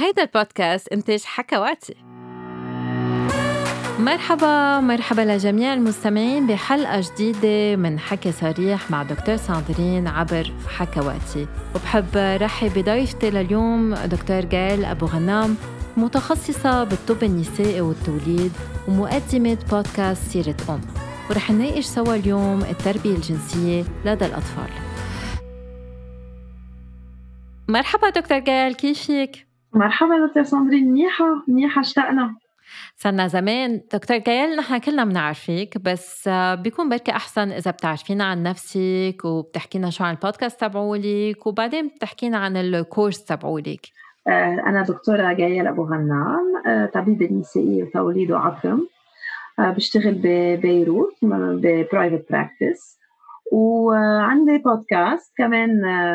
هيدا البودكاست إنتاج حكواتي مرحبا مرحبا لجميع المستمعين بحلقة جديدة من حكي صريح مع دكتور ساندرين عبر حكواتي وبحب رحب بضيفتي لليوم دكتور جال أبو غنام متخصصة بالطب النسائي والتوليد ومقدمة بودكاست سيرة أم. ورح نناقش سوا اليوم التربية الجنسية لدى الأطفال. مرحبا دكتور جايل كيفك؟ مرحبا دكتور ساندرين منيحة؟ منيحة اشتقنا صرنا زمان. دكتور جايل نحن كلنا بنعرفك بس بيكون بركي أحسن إذا بتعرفينا عن نفسك وبتحكينا شو عن البودكاست تبعولك وبعدين بتحكينا عن ال course تبعولك. آه، أنا دكتورة جايل أبو غنام آه، طبيبة نسائية وتوليد وعقم آه، بشتغل ببيروت ب private practice وعندي بودكاست كمان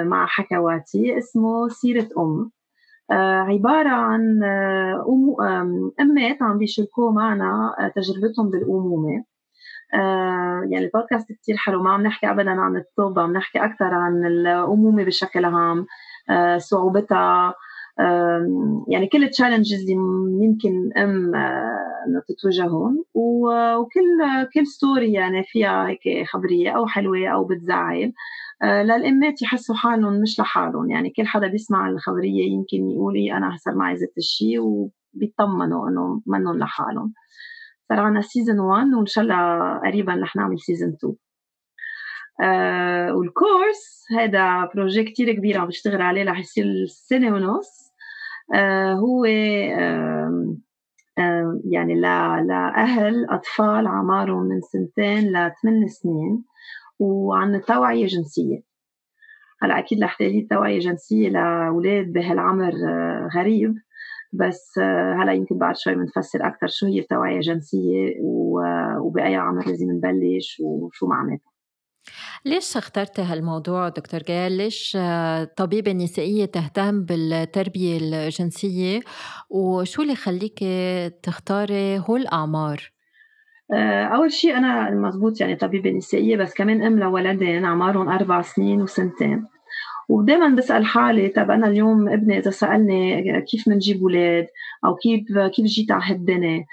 مع حكواتي اسمه سيرة أم. عبارة عن أمات عم بيشاركوا معنا تجربتهم بالأمومة. يعني البودكاست كتير حلو ما عم نحكي ابدا عن الطب عم نحكي أكثر عن الأمومة بشكل عام صعوبتها يعني كل ال challenges اللي يمكن أم إنه تتواجههم وكل كل story يعني فيها هيك خبرية أو حلوة أو بتزعل. للأمات يحسوا حالهم مش لحالهم. يعني كل حدا بيسمع الخبرية يمكن يقول إيه أنا هسه معي زت الشيء وبيطمنوا إنه منهم لحالهم. صار عنا season 1 وإن شاء الله قريبا رح نعمل season 2 آه وال course هذا projet كتير كبير عم بشتغل عليه رح يصير سنة ونص. آه، هو يعني لأهل أطفال عمارهم من سنتين لثمان سنين وعن التوعية الجنسية هلأ أكيد رح تقولي التوعية الجنسية لأولاد بهالعمر آه، غريب بس آه، هلأ يمكن بعد شوي بنفسر أكثر شو هي التوعية الجنسية وبأي عمر لازم نبلش وشو معناتها. ليش اخترتي هالموضوع دكتور جال؟ ليش طبيبة نسائية تهتم بالتربية الجنسية وشو اللي يخليك تختاري هول الأعمار؟ آه، أول شيء أنا مزبوط يعني طبيبة نسائية بس كمان أم لولدين عمارهم أربع سنين وسنتين ودائما بسأل حالي طب أنا اليوم ابني إذا سألني كيف بنجيب أولاد أو كيف كيف جيت على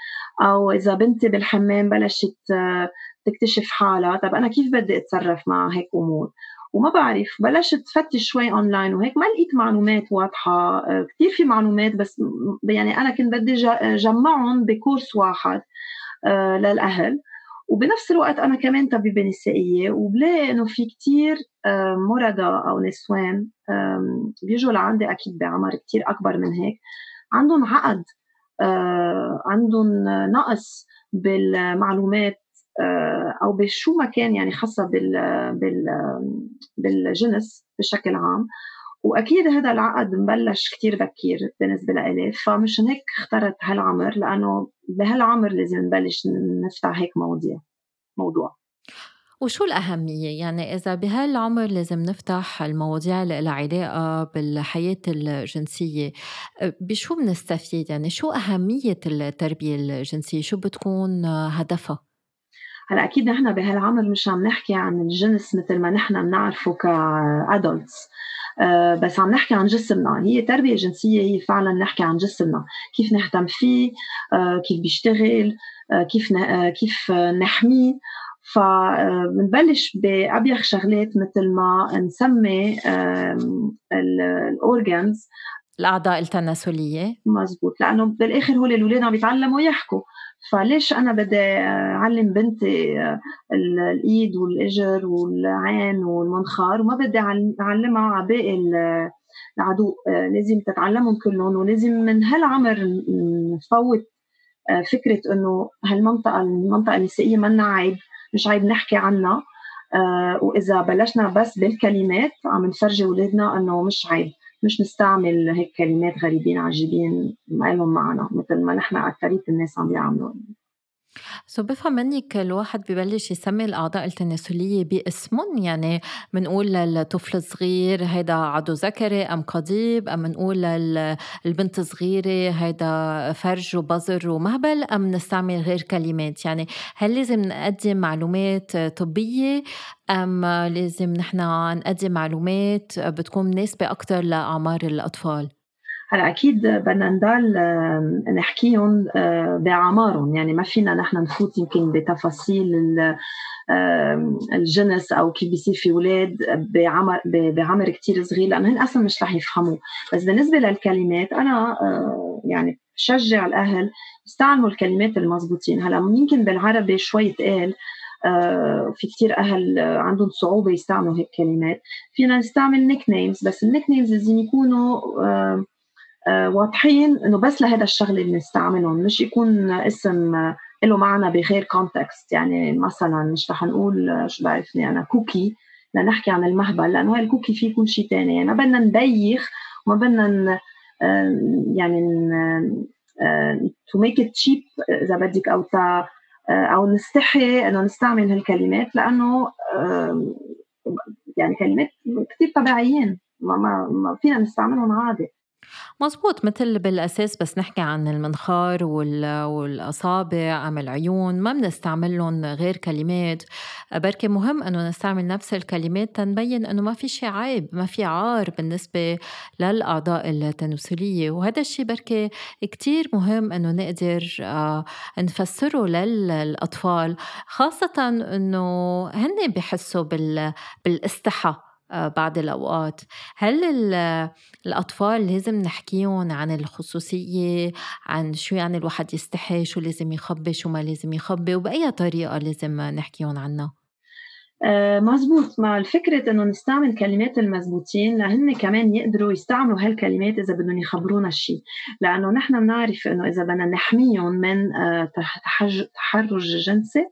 أو إذا بنتي بالحمام بلشت تكتشف حالها. طب أنا كيف بدي أتصرف مع هيك أمور؟ وما بعرف بلشت فتش شوي اونلاين وهيك ما لقيت معلومات واضحة. آه، كثير في معلومات بس يعني أنا كنت بدي جمعهم بكورس واحد آه، للأهل. وبنفس الوقت أنا كمان طبيبة نسائية. وبلاقي إنه في كثير آه، مرضى أو نسوان بيجوا لعندي أكيد بعمر كثير أكبر من هيك عندهم عقد عندهم نقص بالمعلومات آه، أو بشو ما كان يعني خاصة بال بال بالجنس بشكل عام وأكيد هذا العقد مبلش كتير بكير بالنسبة لإلي فمشان هيك اخترت هالعمر لأنه بهالعمر لازم نبلش نفتح هيك مواضيع موضوع وشو الأهمية؟ يعني إذا بهالعمر لازم نفتح المواضيع اللي لها علاقة بالحياة الجنسية بشو بنستفيد؟ يعني شو أهمية التربية الجنسية؟ شو بتكون هدفها؟ هلا أكيد نحن بهالعمر مش عم نحكي عن الجنس مثل ما نحن بنعرفه كأدلتس. أه بس عم نحكي عن جسمنا. هي تربية جنسية هي فعلا نحكي عن جسمنا. كيف نهتم فيه؟ أه كيف بيشتغل؟ أه كيف آه، كيف نحميه؟ فبنبلش بأبيخ شغلات مثل ما نسمي الأورجانز الأعضاء التناسلية. مزبوط. لأنه بالآخر هول الأولاد عم بيتعلموا يحكوا. فليش أنا بدي أعلم بنتي الإيد والإجر والعين والمنخار؟ وما بدي أعلمها على باقي العدو. لازم تتعلمهم كلهم. ولازم من هالعمر نفوت فكرة إنه هالمنطقة المنطقة النسائية منا عيب مش عيب نحكي عنها. وإذا بلشنا بس بالكلمات عم نفرجي أولادنا إنه مش عيب. مش نستعمل هيك كلمات غريبين عجيبين ما لهم معنى مثل ما نحن أكثرية الناس عم بيعملوا. سو بفهم منك الواحد ببلش يسمي الأعضاء التناسلية باسمهم يعني بنقول للطفل الصغير هيدا عضو ذكري أم قضيب أم بنقول للبنت الصغيرة هيدا فرج وبظر ومهبل أم نستعمل غير كلمات يعني هل لازم نقدم معلومات طبية أم لازم نحن نقدم معلومات بتكون مناسبة أكتر لأعمار الأطفال؟ هلا أكيد بدنا نضل نحكيهم بعمارهم. يعني ما فينا نحن نفوت يمكن بتفاصيل الجنس أو كيف بيصير في أولاد بعمر بعمر كثير صغير لأنه هن أصلا مش رح يفهموا. بس بالنسبة للكلمات أنا يعني بشجع الأهل يستعملوا الكلمات المضبوطين هلا يمكن بالعربي شوي تقال آه، في كثير أهل عندهم صعوبة يستعملوا هيك كلمات. فينا نستعمل nicknames بس ال nickname ز لازم يكونوا آه، آه، واضحين إنه بس لهذا الشغلة اللي نستعملهم مش يكون اسم له معنى بغير context يعني مثلا مش رح نقول شو بعرفني أنا cookie لنحكي عن المهبل لأنه ال cookie فيه يكون شيء ثاني يعني ما بدنا نبيخ وما بدنا يعني to make it cheap إذا بدك أو تا أو نستحي إنه نستعمل هالكلمات لأنه يعني كلمات كثير طبيعيين. ما, ما فينا نستعملهم عادي. مزبوط مثل بالأساس بس نحكي عن المنخار والأصابع أم العيون ما بنستعملهم غير كلمات. بركي مهم أنه نستعمل نفس الكلمات تنبين أنه ما في شيء عيب ما في عار بالنسبة للأعضاء التناسلية. وهذا الشيء بركي كتير مهم أنه نقدر آه، نفسره للأطفال خاصة أنه هن بحسوا بالإستحى. بعض الأوقات. هل الأطفال لازم نحكيهم عن الخصوصية عن شو يعني الواحد يستحي شو لازم يخبي شو ما لازم يخبي وبأي طريقة لازم نحكيهم عنها؟ آه مزبوط. مع الفكرة إنه نستعمل كلمات المزبوطين لهن كمان يقدروا يستعملوا هالكلمات إذا بدهم يخبرونا شيء لأنه نحن بنعرف إنه إذا بدنا نحميهم من آه تحرج جنسي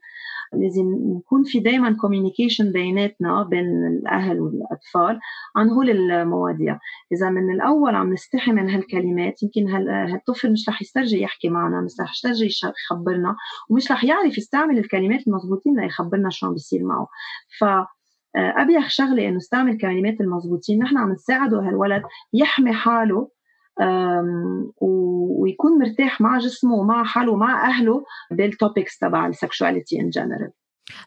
لازم يكون في دائما كوميونيكيشن بيناتنا بين الأهل والأطفال عن هول المواضيع. إذا من الأول عم نستحي من هالكلمات يمكن هالطفل مش رح يسترجي يحكي معنا مش رح يسترجي يخبرنا ومش رح يعرف يستعمل الكلمات المضبوطين ليخبرنا شو عم بيصير معه. ف آه، أبيح شغلة إنه استعمل كلمات المضبوطين. نحن عم نساعده هالولد يحمي حاله ويكون مرتاح مع جسمه ومع حاله ومع أهله بال topics تبع السكشواليتي ان جنرال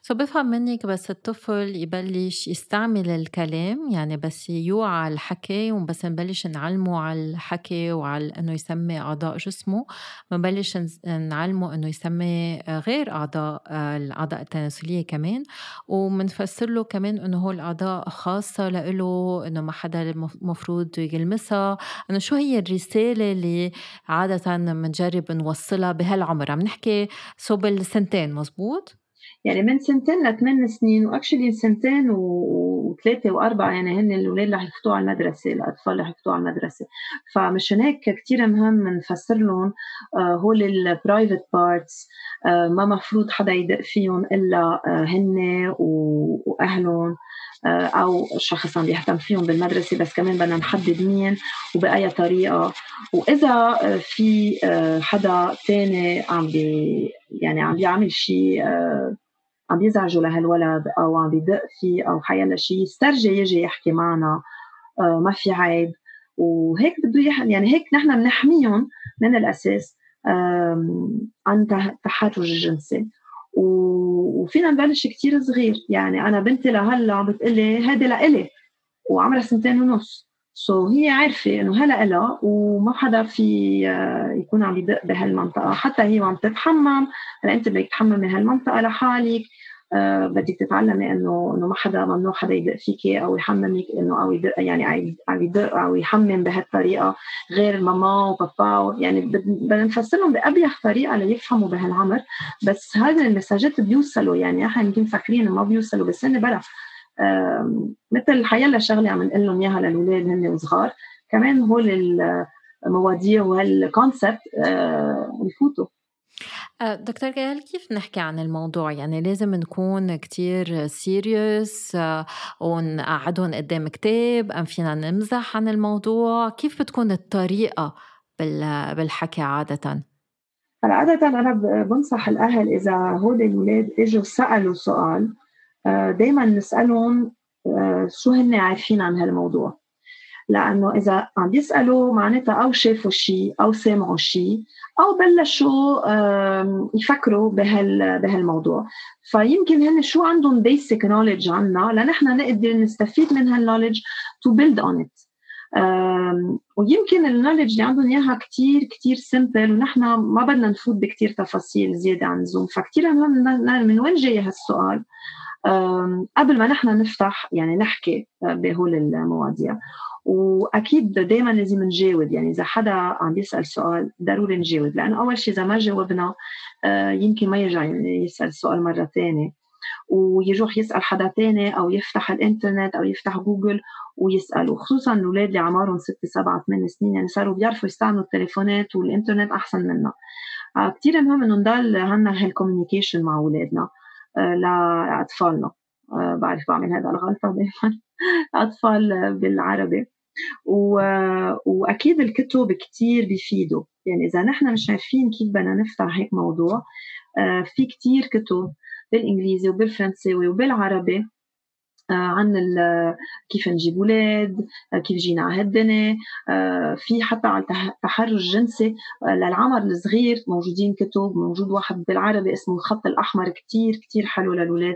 سو بفهم منك بس الطفل يبلش يستعمل الكلام يعني بس يوعى الحكي وبس نبلش نعلمه على الحكي وعلى إنه يسمي أعضاء جسمه. بنبلش نعلمه إنه يسمي غير أعضاء الأعضاء التناسلية كمان. وبنفسر له كمان إنه هو الأعضاء خاصة له إنه ما حدا المفروض يلمسها. إنه شو هي الرسالة اللي عادة بنجرب نوصلها بهالعمر؟ عم نحكي صوب السنتين مزبوط؟ يعني من سنتين لثمان سنين actually سنتين وثلاثة وأربعة يعني هن الأولاد رح يفوتوا على المدرسة الأطفال رح يفوتوا على المدرسة. فمشان هيك كثير مهم نفسر لهم آه، هول ال private parts آه، ما مفروض حدا يدق فيهم إلا آه، هن وأهلهم أو شخص عم بيهتم فيهم بالمدرسة بس كمان بدنا نحدد مين وبأي طريقة. وإذا في حدا ثاني عم بي يعني عم بيعمل شيء عم بيزعجوا لهالولد أو عم بيدق فيه أو حيلا شيء يسترجي يجي يحكي معنا آه، ما في عيب. وهيك بده يعني هيك نحن بنحميهم من الأساس عن التحرج الجنسي. وفينا نبلش كتير صغير. يعني أنا بنتي لهلأ عم بتقلي هيدي لإلي وعمرها سنتين ونص. سو so هي عارفة إنه هلا إلها وما حدا في آه، يكون عم يدق بهالمنطقة. حتى هي وعم تتحمم. هلا أنت بدك تحممي هالمنطقة لحالك. آه، بدك تتعلمي إنه إنه ما حدا ممنوع حدا يدق فيكي أو يحممك إنه أو يدق يعني عم يدق أو يحمم بهالطريقة غير ماما وبابا يعني بدنا نفسر لهم بأبيح طريقة ليفهموا بهالعمر. بس هذا المساجات بيوصلوا يعني إحنا يمكن فاكرين ما بيوصلوا بس بلا. مثل حيلا شغله عم نقول لهم إياها للأولاد هن صغار كمان هول المواضيع وهالكونسبت بفوتوا. آه، دكتور جيال كيف نحكي عن الموضوع؟ يعني لازم نكون كتير سيريوس آه، ونقعدهم قدام كتاب أم فينا نمزح عن الموضوع؟ كيف بتكون الطريقة بالحكي عادة؟ هلا عادة أنا بنصح الأهل إذا هول الأولاد إجوا سألوا سؤال آه، دايما نسألهم شو هن عارفين عن هالموضوع. لأنه إذا عم بيسألوا معناتها أو شافوا شيء أو سمعوا شيء أو بلشوا يفكروا بهال بهالموضوع. فيمكن هن شو عندهم بيسك نوليدج عنا لنحن نقدر نستفيد من هالنوليدج to build on it ويمكن ال knowledge اللي عندهم إياها كثير كثير simple ونحن ما بدنا نفوت بكثير تفاصيل زيادة عن اللزوم. فكثير من وين جاي هالسؤال؟ قبل ما نحن نفتح يعني نحكي آه، بهول المواضيع. وأكيد دائما لازم نجاوب يعني إذا حدا عم يسأل سؤال ضروري نجاوب. لأنه أول شيء إذا ما جاوبنا آه، يمكن ما يرجع يسأل سؤال مرة ثانية ويروح يسأل حدا تاني أو يفتح الإنترنت أو يفتح جوجل ويسأل. وخصوصا الاولاد اللي عمرهم ست سبعة ثمان سنين يعني صاروا بيعرفوا يستعملوا التليفونات والإنترنت أحسن منا. آه، كثير مهم إنه نضل عندنا هال communication مع أولادنا. لأطفالنا. آه، بعرف بعمل هذا الغلطة دائما أطفال بالعربي. و... وأكيد الكتب كثير بيفيدوا. يعني إذا نحن مش عارفين كيف بدنا نفتح هيك موضوع في كثير كتب بالإنجليزي وبالفرنساوي وبالعربي آه، عن كيف نجيب أولاد آه، كيف جينا على هالدنيا. آه، في حتى على التحرش الجنسي للعمر الصغير موجودين كتب موجود واحد بالعربي اسمه الخط الأحمر كتير كتير حلو للاولاد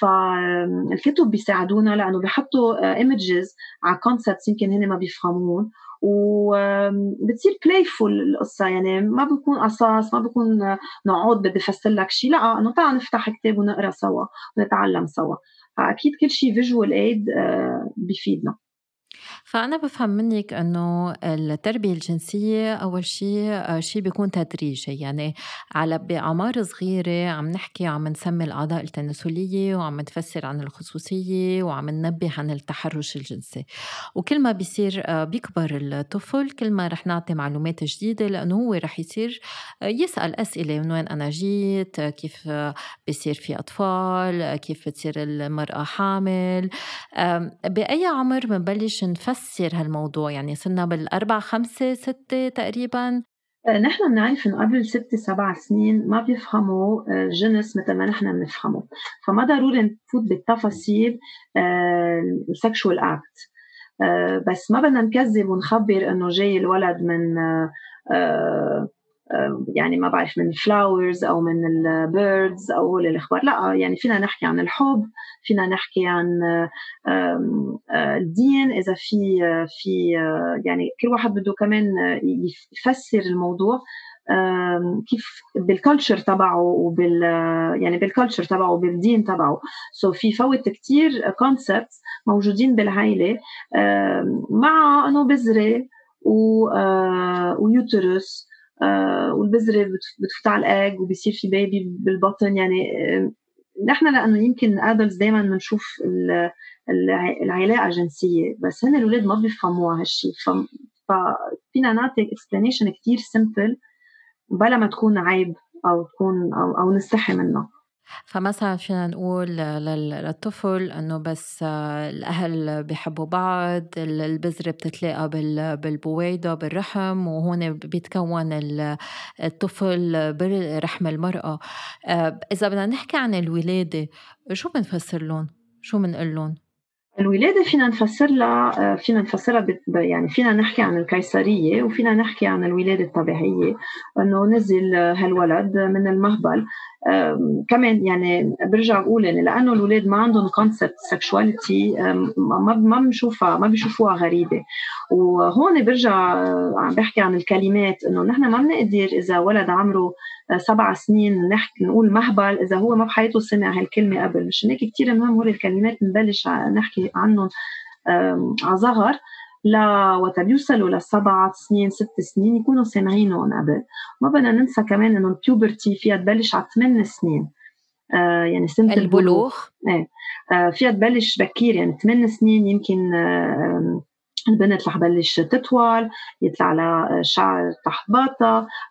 فالكتب بيساعدونا لأنه بيحطوا images على concepts يمكن هن ما بيفهمون. وبتصير playful القصة يعني ما بكون قصص ما بكون نقعد بدي أفسر لك شيء لا إنه تعال نفتح كتاب ونقرأ سوا ونتعلم سوا. فأكيد كل شيء فيجوال ايد بفيدنا. فأنا بفهم منك إنه التربية الجنسية أول شيء آه، شيء بيكون تدريجي. يعني على بأعمار صغيرة عم نحكي عم نسمي الأعضاء التناسلية وعم نفسر عن الخصوصية وعم ننبه عن التحرش الجنسي. وكل ما بيصير آه، بيكبر الطفل كل ما رح نعطي معلومات جديدة لأنه هو رح يصير آه، يسأل أسئلة من وين أنا جيت كيف بيصير في أطفال كيف بتصير المرأة حامل. بأي عمر بنبلش نفسر هالموضوع يعني صرنا بالأربع خمسة ستة تقريبا. آه، نحن بنعرف إنه قبل ست سبع سنين ما بيفهموا آه، جنس مثل ما نحن بنفهمه. فما ضروري نفوت بالتفاصيل ال sexual آه، act بس ما بدنا نكذب ونخبر إنه جاي الولد من يعني ما بعرف من ال flowers أو من ال birds أو هول الأخبار. لا يعني فينا نحكي عن الحب فينا نحكي عن الدين. إذا في في يعني كل واحد بده كمان يفسر الموضوع كيف بال culture تبعه وبال يعني بال culture تبعه وبالدين تبعه. so so في فوت كثير concepts موجودين بالعائلة مع انه بذرة و uterus آه، والبذره بتفوت على الآج وبيصير في baby بالبطن. يعني آه، نحن لأنه يمكن adults دائما بنشوف العلاقة جنسيه بس هن الأولاد ما بيفهموها هالشيء ففينا نعطي explanation كثير simple بلا ما تكون عيب أو تكون أو, أو نستحي منها. فمثلا فينا نقول للطفل إنه بس الأهل بيحبوا بعض البذره بتتلاقى بالبويضة بالرحم وهون بيتكون الطفل برحم المرأة. آه، إذا بدنا نحكي عن الولادة شو بنفسر لهم؟ شو بنقول لهم؟ الولادة فينا نفسر لها فينا نفسرها يعني فينا نحكي عن القيصرية وفينا نحكي عن الولادة الطبيعية. إنه نزل هالولد من المهبل كمان يعني برجع بقول يعني لأنه الاولاد ما عندهم concept sexuality ما ما بنشوفها ما بيشوفوها غريبة. وهون برجع آه، عم بحكي عن الكلمات إنه نحن ما بنقدر إذا ولد عمره آه، سبع سنين نحكي نقول مهبل إذا هو ما بحياته سمع هالكلمة قبل. مش هيك كثير مهم هول الكلمات نبلش نحكي عنهم على صغر وقت بيوصلوا لسبع سنين ست سنين يكونوا سامعينهم قبل ما بدنا ننسى كمان إنه البيوبرتي فيها تبلش على ثمان سنين. آه يعني سنة البلوغ. إيه. آه فيها تبلش بكير يعني ثمان سنين يمكن آه البنت رح تبلش تطول يطلع لها شعر تحت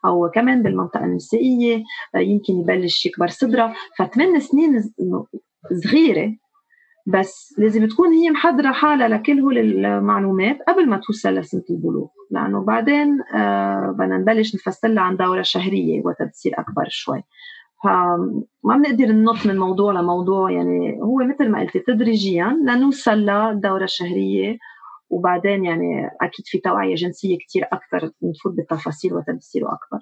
أو كمان بالمنطقة النسائية آه، يمكن يبلش يكبر صدرها. فثمان سنين صغيرة. بس لازم تكون هي محضرة حالها لكل هول المعلومات قبل ما توصل لسنة البلوغ لأنه بعدين آه بدنا نبلش نفسر لها عن دورة شهرية وقت بتصير أكبر شوي. فما بنقدر ننط من موضوع لموضوع يعني هو مثل ما قلتي تدريجيا لنوصل للدورة الشهرية وبعدين يعني أكيد في توعية جنسية كتير أكثر نفوت بالتفاصيل وقت بتصيروا أكبر.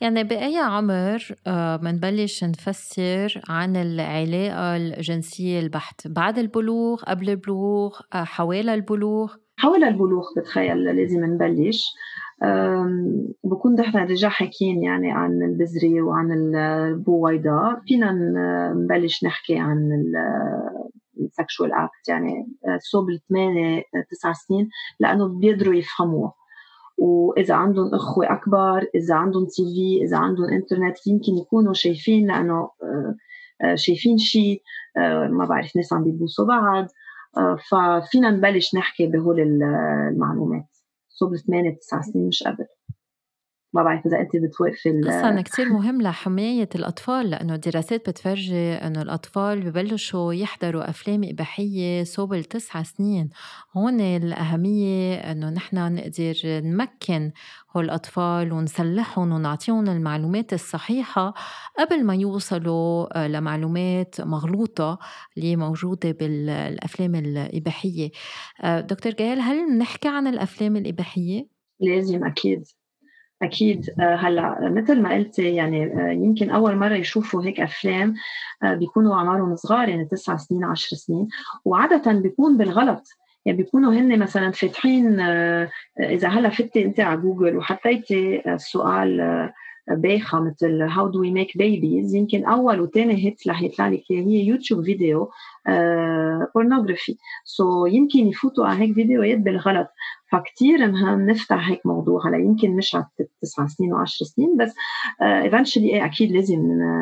يعني بأي عمر بنبلش آه، نفسر عن العلاقة الجنسية البحت بعد البلوغ قبل البلوغ آه، حوالي البلوغ؟ حول البلوغ بتخيل لازم نبلش. بكون نحن déjà حاكيين يعني عن البذرة وعن البويضة فينا نبلش نحكي عن ال sexual act يعني صوب الثمانية تسع سنين لأنه بيقدروا يفهموه. وإذا عندهم أخوة أكبر إذا عندهم TV إذا عندهم إنترنت يمكن يكونوا شايفين لأنه آه، آه، شايفين شيء آه، ما بعرف ناس عم بيبوسوا بعض. ففينا نبلش نحكي بهول المعلومات. صوب ثمانية تسع سنين مش قبل. ما بعرف إذا انت بتوقفي أصلا كثير مهم لحماية الأطفال لأنه الدراسات بتفرجي إنه الأطفال ببلشوا يحضروا أفلام إباحية صوب التسع سنين. هون الأهمية إنه نحن نقدر نمكن هول الاطفال ونسلحهم ونعطيهم المعلومات الصحيحة قبل ما يوصلوا آه، لمعلومات مغلوطة اللي موجودة بالأفلام الإباحية. آه، دكتور جيال هل بنحكي عن الأفلام الإباحية؟ لازم أكيد. أكيد آه، هلأ مثل ما قلتي يعني آه، يمكن أول مرة يشوفوا هيك أفلام آه، بيكونوا أعمارهم صغار يعني تسع سنين عشر سنين وعادة بيكون بالغلط. يعني بيكونوا هن مثلا فاتحين إذا هلأ فتي انت على جوجل وحطيتي السؤال بايخه مثل how do we make babies يمكن أول وثاني hit رح يطلع لك هي YouTube video pornography so يمكن يفوتوا على هيك فيديوهات بالغلط. فكتير مهم نفتح هيك موضوع هلا يمكن مش على تسع سنين وعشر سنين بس eventually uh, أكيد لازم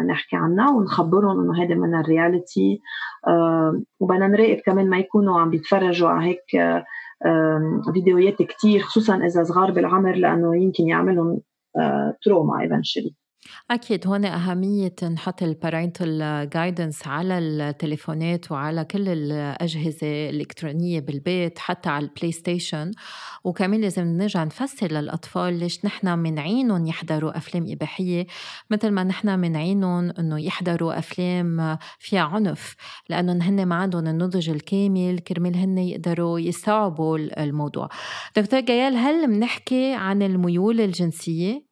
نحكي عنها ونخبرهم إنه هذا من ال reality uh, وبدنا نراقب كمان ما يكونوا عم بيتفرجوا على هيك فيديوهات كتير خصوصا إذا صغار بالعمر لأنه يمكن يعملهم trauma eventually أكيد هون أهمية نحط ال parental guidance على التليفونات وعلى كل الأجهزة الإلكترونية بالبيت حتى على ال PlayStation وكمان لازم نرجع نفسر للأطفال ليش نحن منعينهم يحضروا أفلام إباحية؟ مثل ما نحن منعينهم إنه يحضروا أفلام فيها عنف لأنه هن ما عندهم النضج الكامل كرمال هن يقدروا يستوعبوا الموضوع. دكتور جيال هل بنحكي عن الميول الجنسية؟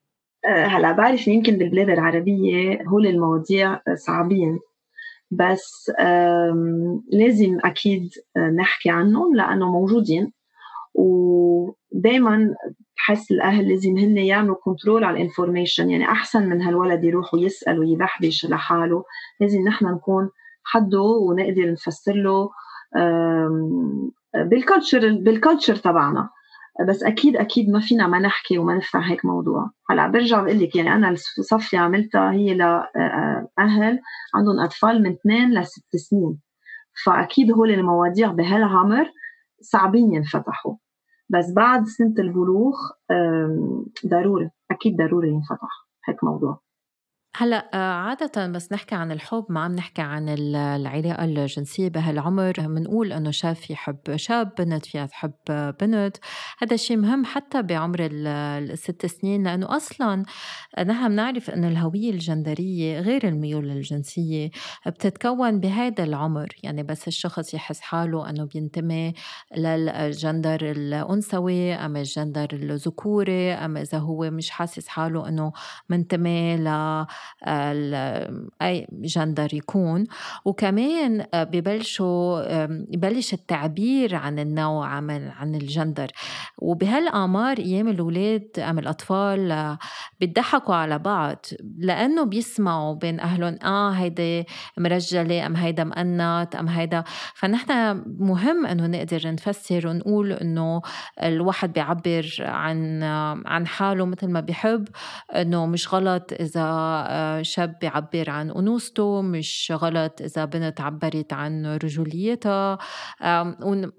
آه، هلا بعرف يمكن بالبلاد العربية هول المواضيع صعبين. بس لازم أكيد نحكي عنهم لأنه موجودين. ودائما بحس الأهل لازم هن يعملوا control على ال information يعني أحسن من هالولد يروح ويسأل ويبحبش لحاله. لازم نحن نكون حده ونقدر نفسر له بال culture بال culture تبعنا. بس أكيد أكيد ما فينا ما نحكي وما نفتح هيك موضوع. هلأ برجع بقول لك يعني أنا الصفي عملتها هي لاهل عندهم أطفال من اثنين لست سنين. فأكيد هول المواضيع بهالعمر صعبين ينفتحوا. بس بعد سنة البلوغ ضروري أكيد ضروري ينفتح هيك موضوع. هلأ آه، عادة بس نحكي عن الحب ما عم نحكي عن العلاقة الجنسية بهالعمر. بنقول إنه شاب يحب شاب بنت فيها تحب بنت. هذا الشيء مهم حتى بعمر الست سنين لأنه أصلا نحن بنعرف إنه الهوية الجندرية غير الميول الجنسية بتتكون بهذا العمر. يعني بس الشخص يحس حاله إنه بينتمي للجندر الأنثوي أم الجندر الذكوري أم إذا هو مش حاسس حاله إنه منتمي ل أي جندر يكون. وكمان آه، ببلشوا يبلش التعبير عن النوع عن الجندر وبهالاعمار أيام الاولاد أم الأطفال آه، بيضحكوا على بعض. لأنه بيسمعوا بين أهلهم آه هيدي مرجلة أم هيدا مقنط أم هيدا. فنحن مهم إنه نقدر نفسر ونقول إنه الواحد بيعبر عن عن حاله مثل ما بيحب إنه مش غلط إذا شاب بيعبر عن أنوثته مش غلط إذا بنت عبرت عن رجوليتها.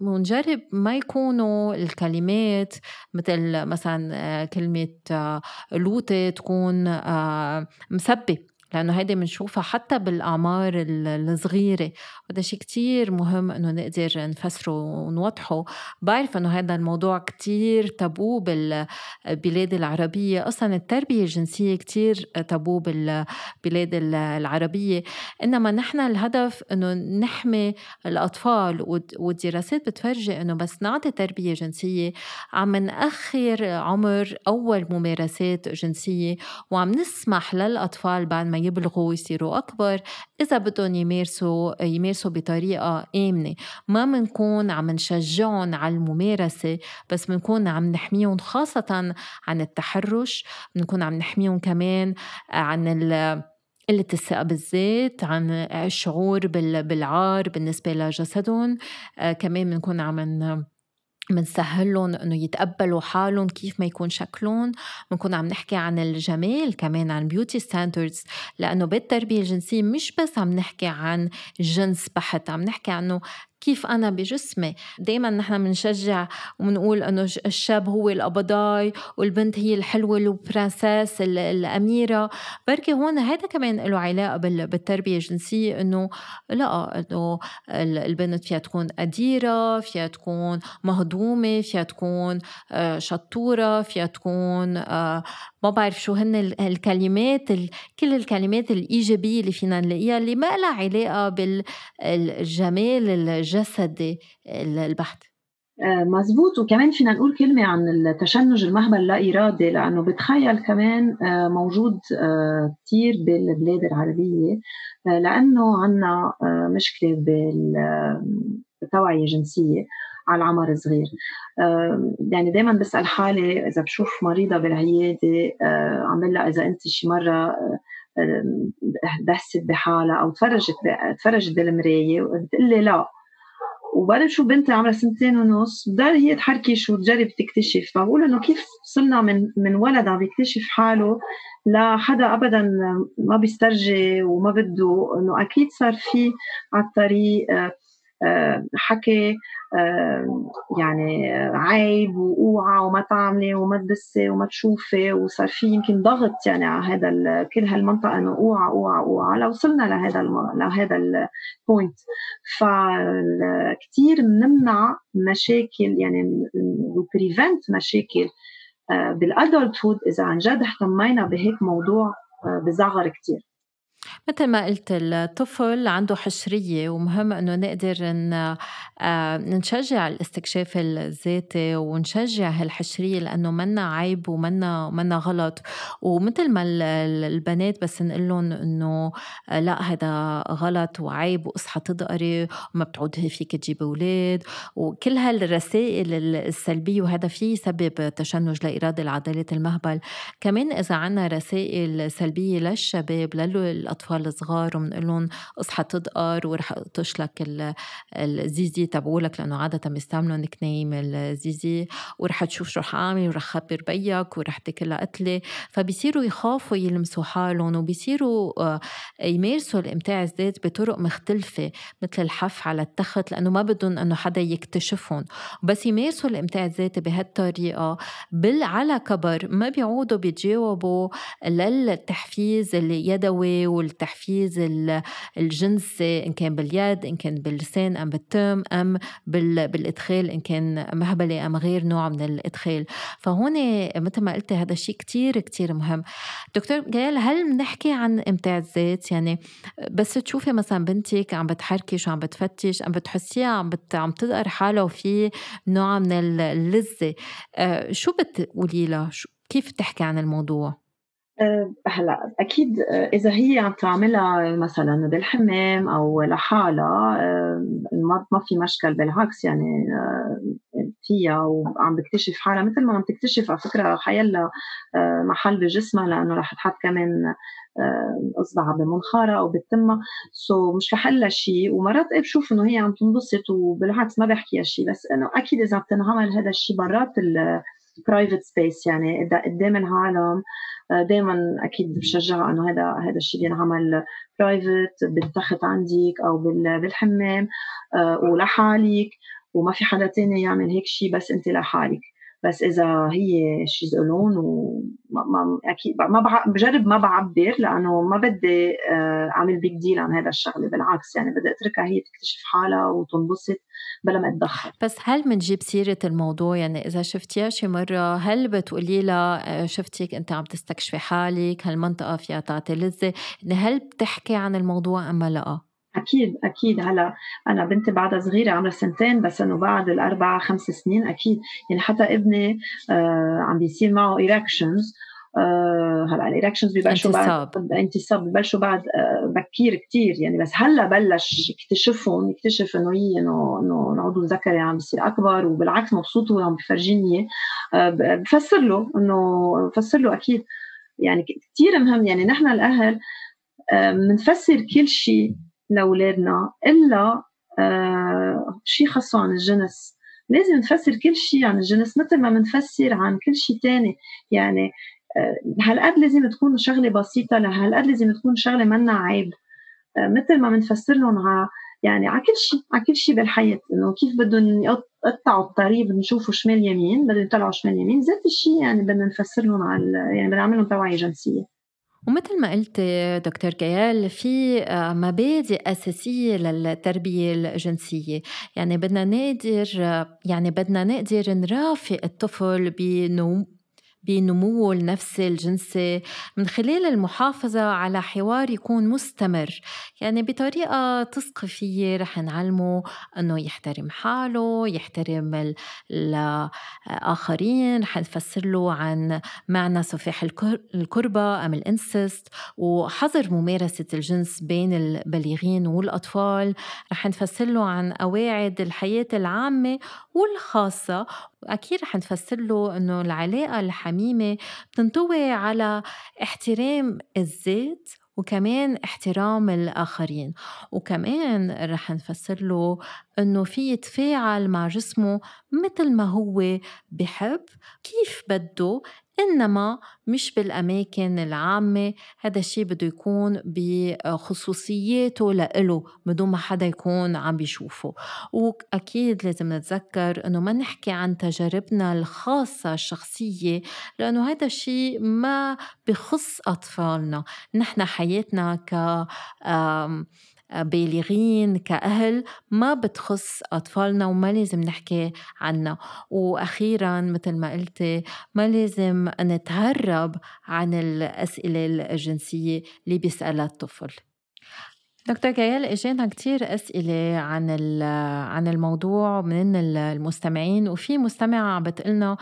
ونجرب ما يكونوا الكلمات مثل مثلا آه، كلمة آه، لوطة تكون آه، مسبة لأنه هيدي بنشوفها حتى بالأعمار الصغيرة. وهذا شيء كتير مهم إنه نقدر نفسره ونوضحه. بعرف إنه هذا الموضوع كتير تابو بالبلاد العربية. أصلا التربية الجنسية كتير تابو بالبلاد العربية. إنما نحن الهدف إنه نحمي الأطفال والدراسات بتفرجي إنه بس نعطي تربية جنسية عم نأخر عمر أول ممارسات جنسية وعم نسمح للأطفال بعد ما يبلغوا ويصيروا أكبر إذا بدهم يمارسوا يمارسوا بطريقة آمنة. ما منكون عم نشجعهم على الممارسة بس منكون عم نحميهم خاصة عن التحرش بنكون عم نحميهم كمان عن ال قلة الثقة بالذات عن الشعور بالعار بالنسبة لجسدهم. آه كمان بنكون عم منسهل لهم إنه يتقبلوا حالهم كيف ما يكون شكلهم. بنكون عم نحكي عن الجمال كمان عن beauty standards لأنه بالتربية الجنسية مش بس عم نحكي عن جنس بحت عم نحكي عنه كيف أنا بجسمي. دايما نحن بنشجع وبنقول أنه الشاب هو القبضاي والبنت هي الحلوة البرنسيس الأميرة. بركي هون هذا كمان له علاقة بالتربية الجنسية أنه لا أنه البنت فيها تكون قديرة فيها تكون مهضومة فيها تكون آه، شطورة فيها تكون آه، ما بعرف شو هن الكلمات كل الكلمات الإيجابية اللي فينا نلاقيها اللي ما لها علاقة بالجمال الجسدي البحت. آه، مزبوط. وكمان فينا نقول كلمة عن التشنج المهبل لا إرادي لأنه بتخيل كمان آه، موجود آه، كثير بالبلاد العربية لأنه عنا مشكلة بالتوعية الجنسية على العمر صغير يعني دائما بسأل حالي إذا بشوف مريضة بالعيادة عم لها إذا أنت شي مرة دست بحالها أو تفرجت تفرجت بالمراية وبتقول لي لا. وبعدين شو بنتي عمرها سنتين ونص بدها هي تحركش وتجرب تكتشف. فبقول إنه كيف وصلنا من من ولد عم يكتشف حاله لحدا ابدا ما بيسترجي وما بده. إنه أكيد صار في على الطريق آه، حكي آه، يعني عيب وأوعى وما تعملي وما تدسي وما تشوفي وصار في يمكن ضغط يعني على هذا كل هالمنطقة إنه أوعى أوعى أوعى لوصلنا لهذا لهذا ال point فكثير بنمنع مشاكل يعني و prevent مشاكل آه، بال adulthood إذا عن جد اهتمينا بهيك موضوع بصغر كثير مثل ما قلت الطفل عنده حشرية ومهم إنه نقدر إن آه، نشجع الاستكشاف الذاتي ونشجع هالحشرية لأنه منا عيب ومنا منا غلط. ومثل ما البنات بس نقول لهم إنه آه، لا هذا غلط وعيب وأصحى تدقري وما بتعود فيك تجيب أولاد. وكل هالرسائل السلبية وهذا فيه يسبب تشنج لا إرادي لعضلات المهبل. كمان إذا عنا رسائل سلبية للشباب للأطفال الصغار وبنقول لهم اصحى تدقر ورح اقطش لك الزيزي تبعولك لأنه عادة بيستعملوا nickname الزيزي ورح تشوف شو رح أعمل ورح خبر بيك ورح تاكلها قتله فبيصيروا يخافوا يلمسوا حالهم وبيصيروا آه، يمارسوا الإمتاع الذات بطرق مختلفة مثل الحف على التخت لأنه ما بدهم إنه حدا يكتشفهم. بس يمارسوا الإمتاع الذاتي بهالطريقة بال على كبر ما بيعودوا بيتجاوبوا للتحفيز اليدوي والتحفيز الجنسي إن كان باليد إن كان باللسان أم بالتم أم بالإدخال إن كان مهبلة أم غير نوع من الإدخال. فهون مثل ما قلت هذا الشيء كتير كتير مهم. دكتور جيال هل بنحكي عن إمتاع الذات يعني بس تشوفي مثلا بنتك عم بتحركش وعم بتفتش عم بتحسيها عم بت... عم تقدر حالها وفي نوع من اللذة. آه، شو بتقولي لها؟ كيف تحكي عن الموضوع؟ أه، هلا أكيد أه، إذا هي عم تعملها مثلا بالحمام أو لحالها أه، ما في مشكل بالعكس يعني فيها وعم بكتشف حالها. مثل ما عم تكتشف على فكرة حيلا محل بجسمها لأنه رح تحط كمان أصبعها بمنخارها أو بتمها so so مش رح شيء ومرات إيه بشوف إنه هي عم تنبسط وبالعكس ما بحكيها شيء بس إنه أكيد إذا بتنعمل هذا الشيء برات ال private space يعني. قدام العالم آه، دائما أكيد بشجعها إنه هذا هذا الشيء بينعمل private بالتخت عندك أو بالحمام آه، ولحالك وما في حدا تاني يعمل هيك شيء بس أنت لحالك. بس إذا هي she's alone وما أكيد ما بجرب ما بعبر لأنه ما بدي آه، أعمل big deal عن هذا الشغلة بالعكس يعني بدي أتركها هي تكتشف حالها وتنبسط بلا ما أتدخل. بس هل بنجيب سيرة الموضوع؟ يعني إذا شفتيها شي مرة هل بتقولي لها آه، شفتيك أنت عم تستكشفي حالك؟ هالمنطقه فيها تعطي لذة؟ يعني هل بتحكي عن الموضوع أم لا؟ أكيد أكيد. هلا أنا بنتي بعدها صغيرة عمرها سنتين بس إنه بعد الأربع خمس سنين أكيد. يعني حتى ابني آه عم بيصير معه erections آه هلا ال erections ببلشوا بعد انتصاب. ببلشوا بعد آه بكير كثير يعني بس هلا بلش يكتشفهم يكتشف إنه هي إنه إنه العضو الذكري عم بيصير أكبر وبالعكس مبسوط وهو عم بفرجيني. آه بفسر له إنه بفسر له أكيد. يعني كثير مهم. يعني نحن الأهل بنفسر آه كل شيء لأولادنا إلا آه شيء خاصه عن الجنس. لازم نفسر كل شيء عن الجنس مثل ما بنفسر عن كل شيء تاني. يعني آه، هالقد لازم تكون شغلة بسيطة لهالقد لازم تكون شغلة منا عيب. آه، مثل ما بنفسر لهم على يعني على كل شيء على كل شيء بالحياة. إنه كيف بدهم يقطعوا الطريق بدهم يشوفوا شمال يمين بدهم يطلعوا شمال يمين. ذات الشيء يعني بدنا نفسر لهم على يعني بدنا نعمل لهم توعية جنسية. ومثل ما قلت دكتور كيال في آه، مبادئ أساسية للتربية الجنسية. يعني بدنا نقدر يعني بدنا نقدر نرافق الطفل بنموه النفسي الجنسي من خلال المحافظة على حوار يكون مستمر. يعني بطريقة تثقيفية رح نعلمه أنه يحترم حاله يحترم الآخرين. رح نفسر له عن معنى سفاح الكربة أم الإنسست وحظر ممارسة الجنس بين البالغين والأطفال. رح نفسر له عن قواعد الحياة العامة والخاصة أكيد رح نفسر له إنه العلاقة الحميمة بتنطوي على احترام الذات وكمان احترام الآخرين. وكمان رح نفسر له إنه في يتفاعل مع جسمه مثل ما هو بحب كيف بده إنما مش بالأماكن العامة. هذا الشيء بده يكون بخصوصياته لإله بدون ما حدا يكون عم بيشوفه. وأكيد لازم نتذكر إنه ما نحكي عن تجاربنا الخاصة الشخصية لأنه هذا الشيء ما بخص أطفالنا. نحن حياتنا ك بالغين كأهل ما بتخص أطفالنا وما لازم نحكي عنها. وأخيرا مثل ما قلتي ما لازم نتهرب عن الأسئلة الجنسية اللي بيسألها الطفل. دكتور جيال اجانا كتير أسئلة عن عن الموضوع من المستمعين وفي مستمعه عم بتقلنا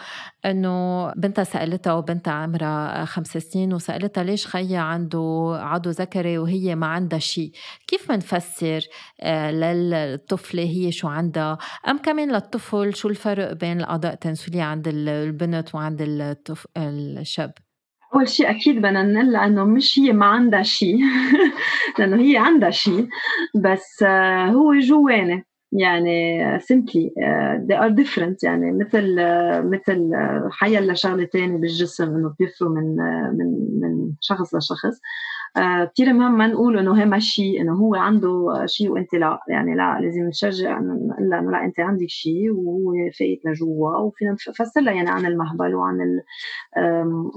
إنه بنتها سألتها وبنتها عمرها خمس سنين وسألتها ليش خيها عنده عضو ذكري وهي ما عندها شيء؟ كيف بنفسر آه، للطفلة هي شو عندها؟ أم كمان للطفل شو الفرق بين الاعضاء التناسليه عند البنت وعند الطفل الشاب؟ أول شيء أكيد بدنا نقول انه مش هي ما عندها شيء. لأنه هي عندها شيء. بس آه، هو جواني يعني simply uh, they are different. يعني مثل مثل حيلا شغله ثانية بالجسم إنه بيفرقوا من من من شخص لشخص. كثير مهم ما نقول إنه هي ماشي إنه هو عنده شيء وإنت لا يعني لا لازم نشجع نقول لها إنه لا إنت عندك شيء وهو فايت لجوا وفينا نفسر لها يعني عن المهبل وعن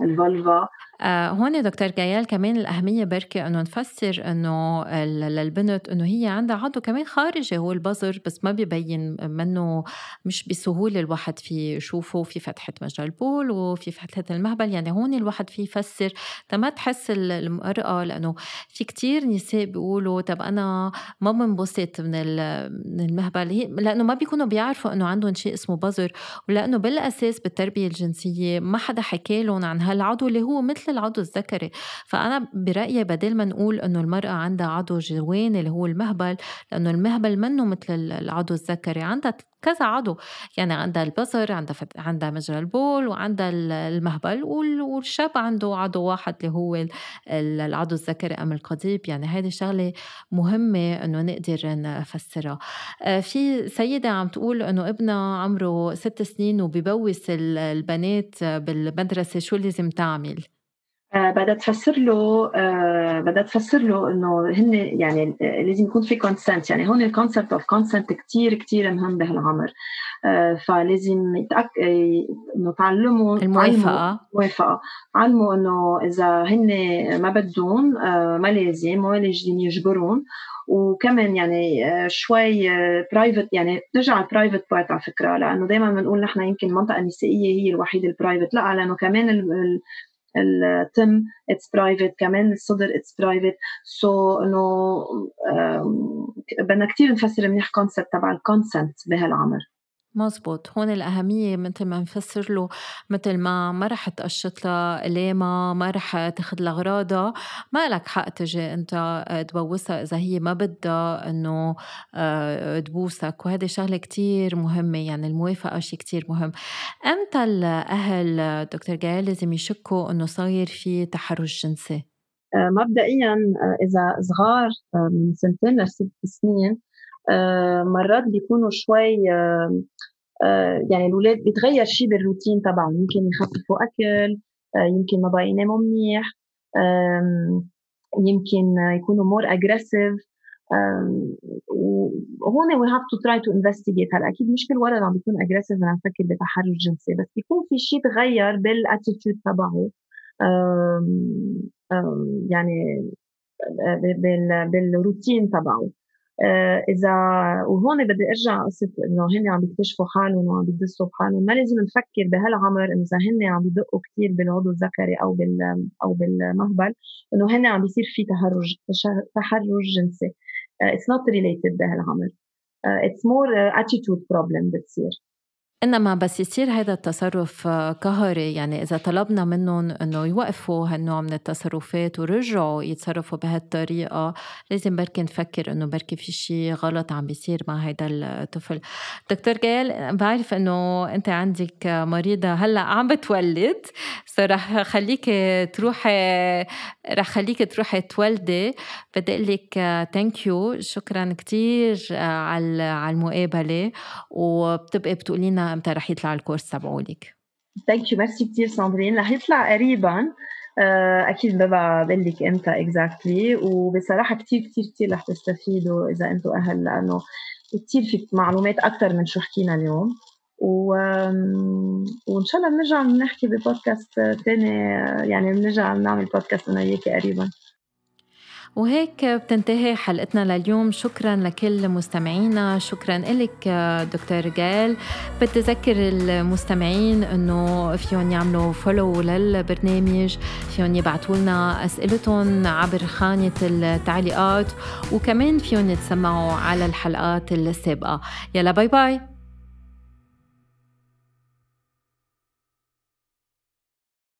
ال vulva هون دكتور جايل كمان الأهمية بركي إنه نفسر إنه للبنت إنه هي عندها عضو كمان خارجي هو البظر بس ما ببين منه مش بسهولة الواحد في يشوفه في فتحة مجرى البول وفي فتحة المهبل. يعني هون الواحد في يفسر ما تحس المرأة لأنه في كتير نساء بيقولوا طب أنا ما بنبسط من المهبل. لأنه ما بيكونوا بيعرفوا إنه عندهم شيء اسمه بظر ولأنه بالأساس بالتربية الجنسية ما حدا حكى لهم عن هالعضو اللي هو مثل العضو الذكري. فأنا برأيي بدل ما نقول إنه المرأة عندها عضو جواني اللي هو المهبل لأنه المهبل منه مثل العضو الذكري. عندها كذا عضو. يعني عندها البصر عندها فت... عندها مجرى البول وعندها المهبل والشاب عنده عضو واحد اللي هو العضو الذكري أم القضيب. يعني هذه شغلة مهمة إنه نقدر نفسرها. آه، في سيدة عم تقول إنه ابنها عمره ست سنين وببوس البنات بالمدرسة شو لازم تعمل؟ بدها تفسر له آه، بدها تفسر له إنه هن يعني لازم يكون في consent يعني هون ال concept of consent كثير كثير مهم بهالعمر. آه، فلازم يتأك... إنه تعلموا الموافقة. موافقه تعلموا إنه إذا هن ما بدهم ما لازم ولا لازم يجبرون. وكمان يعني شوي private يعني ترجع لل private part على فكرة. لأنه دائما بنقول نحن يمكن المنطقة النسائية هي الوحيدة ال private لا لأنه كمان التم it's private كمان الصدر it's private so إنه بدنا كثير نفسر منيح concept تبع ال consent بهالعمر. مزبوط هون الأهمية مثل ما نفسر له مثل ما ما رح تقشط لها ليمة ما رح تاخد لها أغراضها ما لك حق تجي أنت آه، تبوسها إذا هي ما بدها إنه آه، تبوسك. وهذه شغلة كتير مهمة يعني الموافقة شيء كتير مهم. أمتى الأهل دكتور جايل لازم يشكوا إنه صاير في تحرش جنسي؟ آه، مبدئيا إذا صغار من سنتين لست سنين مرات بيكونوا شوي آه، يعني الاولاد بيتغير شيء بالروتين تبعهم. يمكن يخففوا أكل آه، يمكن ما بقى يناموا منيح يمكن يكونوا more aggressive وهون we have to try to investigate هلأ أكيد مش كل ولد عم بيكون aggressive بدنا نفكر بتحرش جنسي بس بيكون في شيء تغير بال attitude تبعه. يعني آه، بالروتين تبعه. آه، اذا وهون بدي أرجع قصة إنه هن عم بيكتشفوا حالهم وعم بيدقوا بحالهم ما لازم نفكر بهالعمر إنه إذا هن عم بيدقوا كثير بالعضو الذكري أو بال أو بالمهبل إنه هن عم بيصير في تحرش تحرش جنسي. it's not related بهالعمر. it's more attitude problem بتصير. إنما بس يصير هذا التصرف قهري. يعني إذا طلبنا منهم إنه يوقفوا هالنوع من التصرفات ورجعوا يتصرفوا بهالطريقة لازم بركي نفكر إنه بركي في شيء غلط عم بيصير مع هذا الطفل. دكتور جيل بعرف إنه أنت عندك مريضة هلأ عم بتولد. رح خليك تروحي رح خليك تروحي تولدي بدي أقول لك thank you شكرا كثير على على المقابلة. وبتبقي بتقولي لنا إمتى رح يطلع ال course تبعولك thank you merci كثير ساندرين رح يطلع قريبا. آه، أكيد ببقى بقول لك إمتى exactly وبصراحة كثير كثير كثير رح تستفيدوا إذا أنتم أهل لأنه كثير في معلومات أكثر من شو حكينا اليوم. و... وإن شاء الله بنرجع نحكي ببودكاست ثاني يعني بنرجع نعمل بودكاست أنا وياكي قريبا. وهيك بتنتهي حلقتنا لليوم. شكرا لكل مستمعينا. شكرا لك دكتور جال. بتذكر المستمعين إنه فيهم يعملوا follow للبرنامج. فيهم يبعثوا لنا أسئلتهم عبر خانة التعليقات. وكمان فيهم يتسمعوا على الحلقات السابقة. يلا باي باي